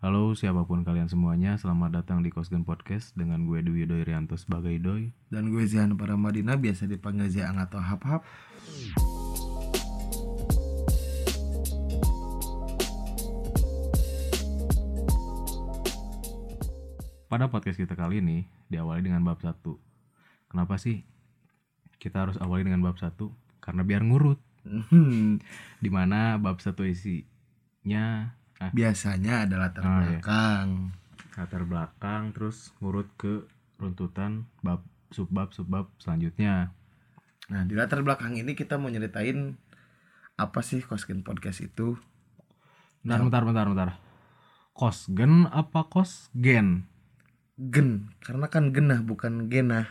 Halo siapa pun kalian semuanya, selamat datang di Kosgen Podcast dengan gue Dwi Doi Rianto sebagai Doi. Dan gue Zihan Paramadina biasa dipanggil Ziang atau Hap Hap. Pada podcast kita kali ini diawali dengan bab 1. Kenapa sih kita harus awali dengan bab 1? Karena biar ngurut. Hmm, Di mana bab 1 isinya ah, Biasanya ada latar Ah, iya. belakang. latar belakang terus ngurut ke runtutan bab subbab subbab selanjutnya. Nah di latar belakang ini kita mau nyeritain apa sih Kosgen Podcast itu? Bentar, bentar, bentar, bentar. Kosgen apa kosgen? Gen, karena kan genah bukan genah.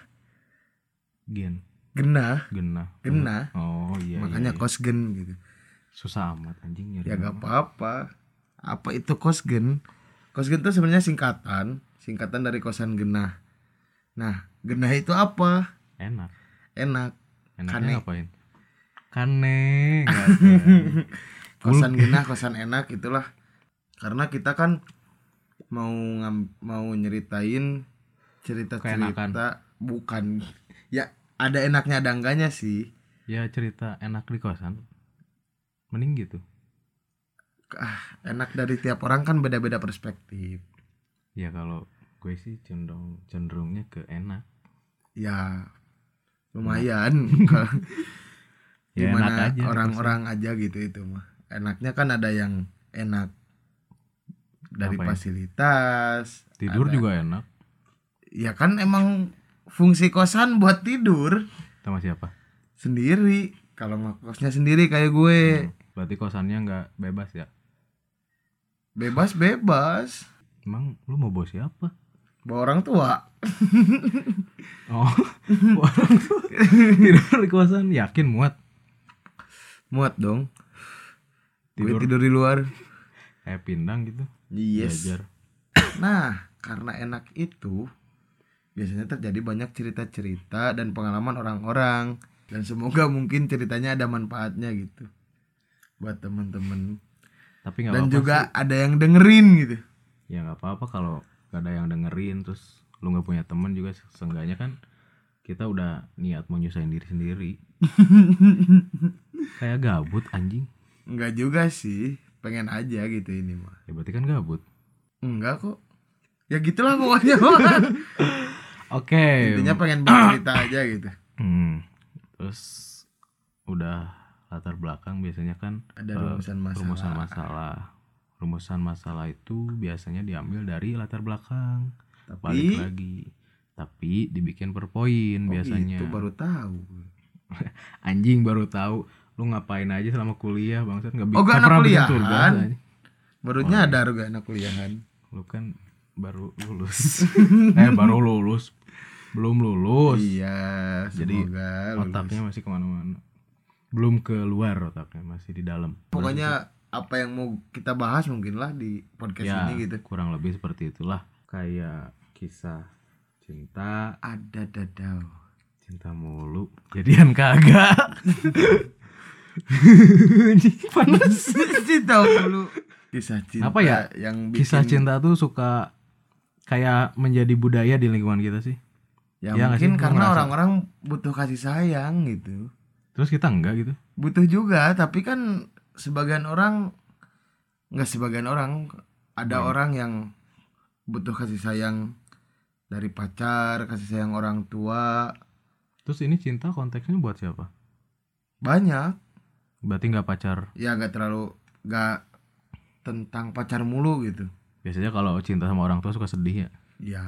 Gen, Genah, genah. genah. Oh iya. makanya iya, iya. Kosgen gitu. susah amat anjing nyari. Ya gak apa-apa. Apa itu Kosgen? Kosgen itu sebenarnya singkatan, singkatan dari kosan genah. Nah, genah itu apa? Enak. Enak. Enaknya Kane. ngapain? Kane. kosan genah kosan enak itulah karena kita kan mau ngam, mau nyeritain cerita Keenakan. cerita bukan ya ada enaknya ada enggaknya sih ya cerita enak di kosan. Mending gitu. Ah, enak dari tiap orang kan beda-beda perspektif Ya kalau gue sih cenderung cenderungnya ke enak. ya lumayan Ya, gimana aja, orang-orang aja gitu itu mah enaknya kan ada yang enak dari Apa ya? fasilitas Tidur ada- juga enak. ya kan emang fungsi kosan buat tidur Sama siapa? sendiri kalau ngekosnya sendiri kayak gue Hmm, Berarti kosannya nggak bebas ya? Bebas bebas. Emang lu mau bawa siapa? bawa orang tua. Oh, orang tuh tidur di kosan yakin muat? Muat dong. Gue tidur. tidur di luar. Kayak pindang gitu. yes. Jajar. nah karena enak itu biasanya terjadi banyak cerita-cerita dan pengalaman orang-orang. Dan semoga mungkin ceritanya ada manfaatnya gitu. Buat temen-temen Tapi nggak dan apa-apa juga ada yang dengerin gitu sih. ya nggak apa-apa kalau nggak ada yang dengerin terus lu nggak punya teman juga seenggaknya kan kita udah niat mau nyusahin diri sendiri. kayak gabut anjing. Enggak juga sih pengen aja gitu ini mah Ya berarti kan gabut. enggak kok ya gitulah pokoknya Oke. intinya pengen bercerita aja gitu Hmm. Terus udah latar belakang biasanya kan ada eh, rumusan masalah rumusan masalah. Rumusan masalah itu biasanya diambil dari latar belakang. Balik tapi lagi. Tapi dibikin per poin oh biasanya. gitu, baru tahu Anjing baru tahu lu ngapain aja selama kuliah bangsat nggak bi- Oh, gak anak kuliahan? anjing. baru Oh, nyadar gak anak kuliahan Lu kan baru lulus. eh baru lulus. Belum lulus. iya Jadi, lulus. Otaknya masih ke mana-mana. Belum keluar otaknya masih di dalam. pokoknya apa yang mau kita bahas mungkin lah di podcast ya ini gitu. kurang lebih seperti itulah. Kayak kisah cinta. Ada dadau. Cinta mulu. Jadian kagak. Panas. Cinta dulu. Kisah cinta Apa ya? yang bikin, kisah cinta tuh suka kayak menjadi budaya di lingkungan kita sih. Ya, Ya mungkin sih? Karena orang-orang butuh kasih sayang gitu terus kita enggak gitu? Butuh juga tapi kan sebagian orang nggak sebagian orang ada Hmm. orang yang butuh kasih sayang dari pacar kasih sayang orang tua. Terus ini cinta konteksnya buat siapa? Banyak. Berarti nggak pacar? Ya nggak terlalu nggak tentang pacar mulu gitu. Biasanya kalau cinta sama orang tua suka sedih ya? Ya.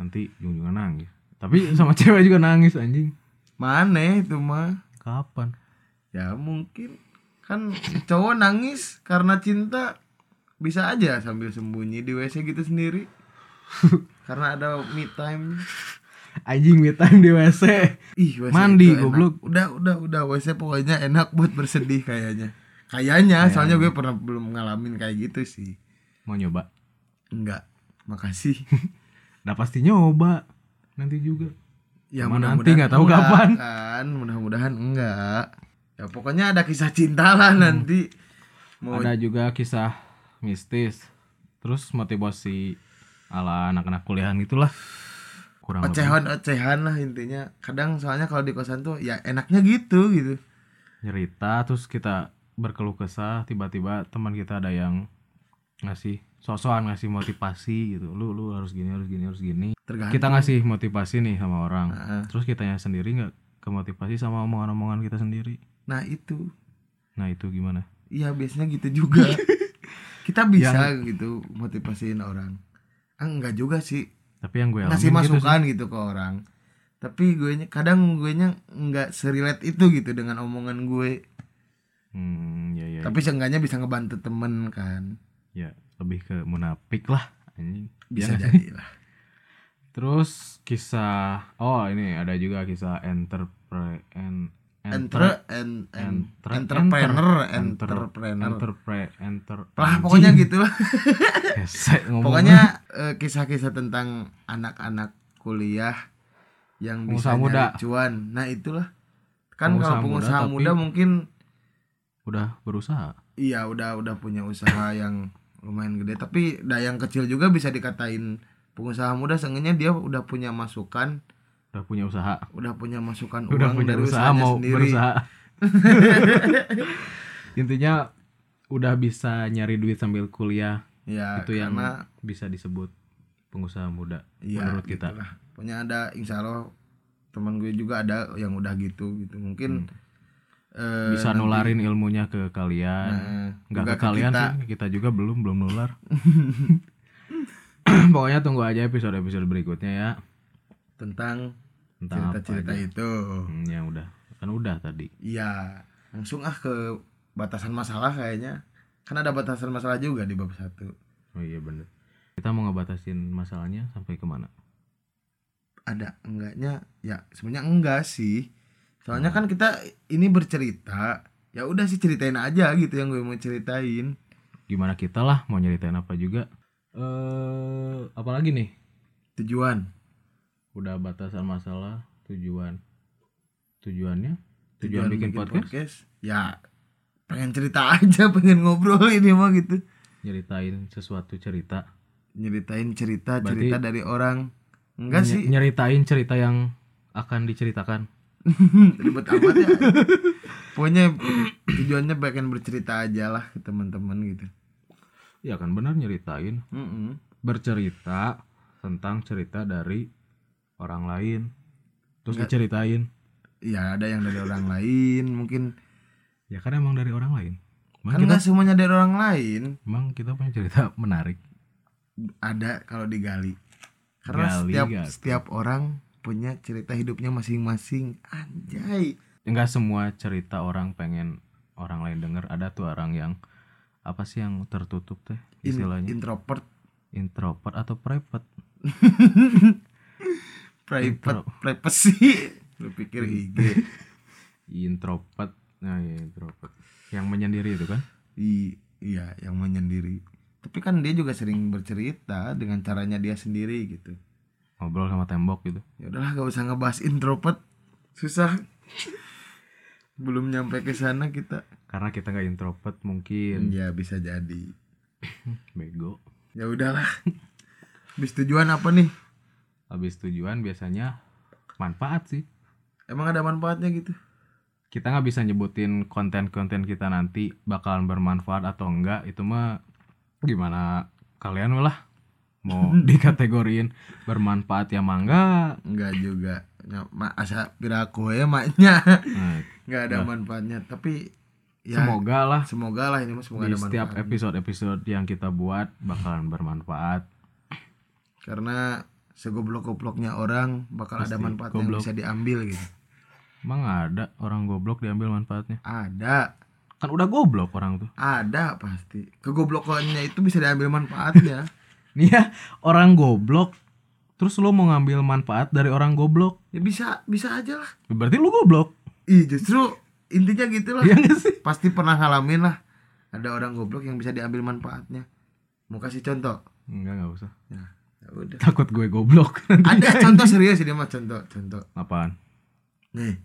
Nanti ujung-ujungnya nangis. Tapi sama cewek juga nangis anjing mana itu mah kapan ya mungkin kan cowok nangis karena cinta bisa aja sambil sembunyi di WC gitu sendiri karena ada me time anjing me time di WC Ih, WC Mandi, goblok. Udah, udah, udah WC pokoknya enak buat bersedih kayaknya. Kayaknya, soalnya gue pernah belum ngalamin kayak gitu sih. mau nyoba Enggak. Makasih. Nah pasti nyoba nanti juga. Ya mudah-mudahan nanti nggak tahu enggak kapan. Kan, mudah-mudahan enggak. Ya pokoknya ada kisah cinta lah nanti. Mau Ada juga kisah mistis. terus motivasi ala anak-anak kuliahan gitulah. Kurang lebih. Ocehan ocehan lah intinya. Kadang soalnya kalau di kosan tuh ya enaknya gitu gitu. Nyerita terus kita berkeluh kesah. Tiba-tiba teman kita ada yang ngasih sosokan ngasih motivasi gitu. Lu lu harus gini harus gini harus gini tergantung. Kita ngasih motivasi nih sama orang. Nah, terus kitanya sendiri nggak kemotivasi sama omongan-omongan kita sendiri? Nah itu. Nah itu gimana? Iya biasanya gitu juga. Kita bisa gitu motivasiin orang. Ah, enggak juga sih. Tapi yang gue ngasih gitu sih. masukan gitu, ke orang. Tapi gue nya kadang gue nya nggak serilet itu gitu dengan omongan gue. Hmm ya ya tapi seenggaknya bisa ngebantu temen kan. Ya lebih ke munafik lah anjing. Bisa Ya. jadi lah terus kisah oh ini ada juga kisah entrepre en, Entre, en, en, Entre- entrepreneur entrepreneur. entrepre enter lah pokoknya gitu. Pokoknya eh, kisah-kisah tentang anak-anak kuliah yang bisa muda. cuan. Nah itulah. Kan Pengusaha kalau muda, pengusaha tapi- muda mungkin udah berusaha. Iya udah udah punya usaha yang lumayan gede. Tapi dah yang kecil juga bisa dikatain pengusaha muda seenggaknya dia udah punya masukan. Udah punya usaha. Udah punya masukan udah uang punya dari usaha mau sendiri. berusaha. Intinya udah bisa nyari duit sambil kuliah. Ya itu yang bisa disebut pengusaha muda iya, menurut kita. gitulah. punya ada insya Allah teman gue juga ada yang udah gitu gitu. Mungkin eh, Hmm. bisa nanti- nularin ilmunya ke kalian. Nah, nggak juga ke kalian kita. sih kita juga belum belum nular pokoknya tunggu aja episode episode berikutnya ya. Tentang tentang cerita-cerita aja. itu. Hmm, ya udah. Kan udah tadi. Iya langsung ah ke batasan masalah kayaknya. Kan ada batasan masalah juga di bab satu. Oh iya bener. Kita mau ngebatasin masalahnya sampai ke mana ada enggaknya? Ya sebenarnya enggak sih. Soalnya kan kita ini bercerita. Ya udah sih ceritain aja gitu yang gue mau ceritain. Gimana kita lah mau nyeritain apa juga eh apalagi nih? Tujuan. Udah batasan masalah tujuan. Tujuannya? Tujuan, bikin, podcast, ya pengen cerita aja pengen ngobrol ini mah gitu. Nyeritain sesuatu cerita. Nyeritain cerita Berarti- cerita dari orang. Enggak Ny- sih. nyeritain cerita yang akan diceritakan. Ribet amat ya. Pokoknya tujuannya pengen bercerita aja lah ke teman-teman gitu ya kan benar nyeritain. Mm-mm. bercerita tentang cerita dari orang lain. Terus Nggak. diceritain. Ya ada yang dari orang lain mungkin. Ya kan emang dari orang lain. Emang kan kita nggak semuanya dari orang lain. Emang kita punya cerita menarik. Ada kalau digali karena Gali, setiap gali. setiap orang punya cerita hidupnya masing-masing. Anjay. Enggak semua cerita orang pengen orang lain denger. Ada tuh orang yang apa sih yang tertutup teh In- istilahnya? introvert. Introvert atau private? Private Intro. privacy. Lu pikir IG introvert. Nah ya introvert. Yang menyendiri itu kan? I- iya yang menyendiri. Tapi kan dia juga sering bercerita dengan caranya dia sendiri gitu. Ngobrol sama tembok gitu. Ya udahlah gak usah ngebahas introvert. Susah belum nyampe ke sana kita. Karena kita nggak introvert mungkin. Ya bisa jadi. Bego. Ya udahlah. Bis tujuan apa nih? Habis tujuan biasanya manfaat sih. Emang ada manfaatnya gitu? Kita nggak bisa nyebutin konten-konten kita nanti bakalan bermanfaat atau enggak. Itu mah gimana kalian lah. Mau dikategoriin bermanfaat ya mangga. Enggak juga ya, ma asa piraku ya maknya. Nah, nggak ada Nah. manfaatnya. Tapi ya semoga lah. semoga lah ini semoga di ada setiap manfaatnya. episode-episode yang kita buat bakalan bermanfaat. Karena segoblok-gobloknya orang bakal ada Pasti manfaat yang goblok. bisa diambil gitu. Emang ada orang goblok diambil manfaatnya? Ada. Kan udah goblok orang tuh. Ada pasti. Kegoblokannya itu bisa diambil manfaatnya. Nih ya orang goblok terus lo mau ngambil manfaat dari orang goblok? Ya bisa bisa aja lah. Berarti lu goblok? Ih justru intinya gitu lah. Iya sih? Pasti pernah ngalamin lah. Ada orang goblok yang bisa diambil manfaatnya. Mau kasih contoh? Enggak nggak usah. Ya ya udah. Takut gue goblok. Ada contoh serius ini mah contoh contoh. Apaan? Nih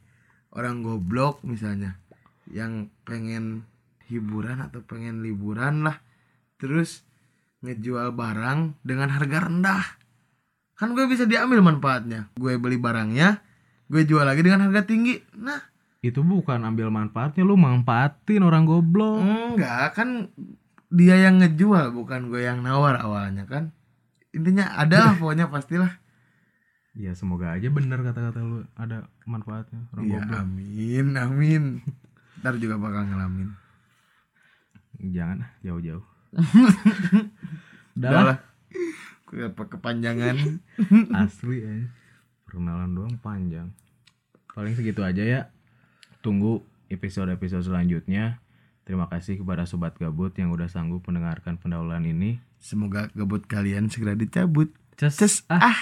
orang goblok misalnya yang pengen hiburan atau pengen liburan lah. Terus ngejual barang dengan harga rendah kan gue bisa diambil manfaatnya. Gue beli barangnya gue jual lagi dengan harga tinggi. Nah. Itu bukan ambil manfaatnya lu manfaatin orang goblok. Enggak kan dia yang ngejual bukan gue yang nawar awalnya kan? Intinya ada lah pokoknya pastilah. Ya semoga aja bener kata-kata lu ada manfaatnya orang Iya goblok. amin amin. Ntar juga bakal ngalamin. Jangan jauh-jauh. Udah udah lah. lah gue apa kepanjangan? Asli ya perkenalan doang panjang. Paling segitu aja ya. Tunggu episode-episode selanjutnya. Terima kasih kepada sobat gabut yang udah sanggup mendengarkan pendahuluan ini. Semoga gebut kalian segera dicabut. Ces, Ces, ah. ah.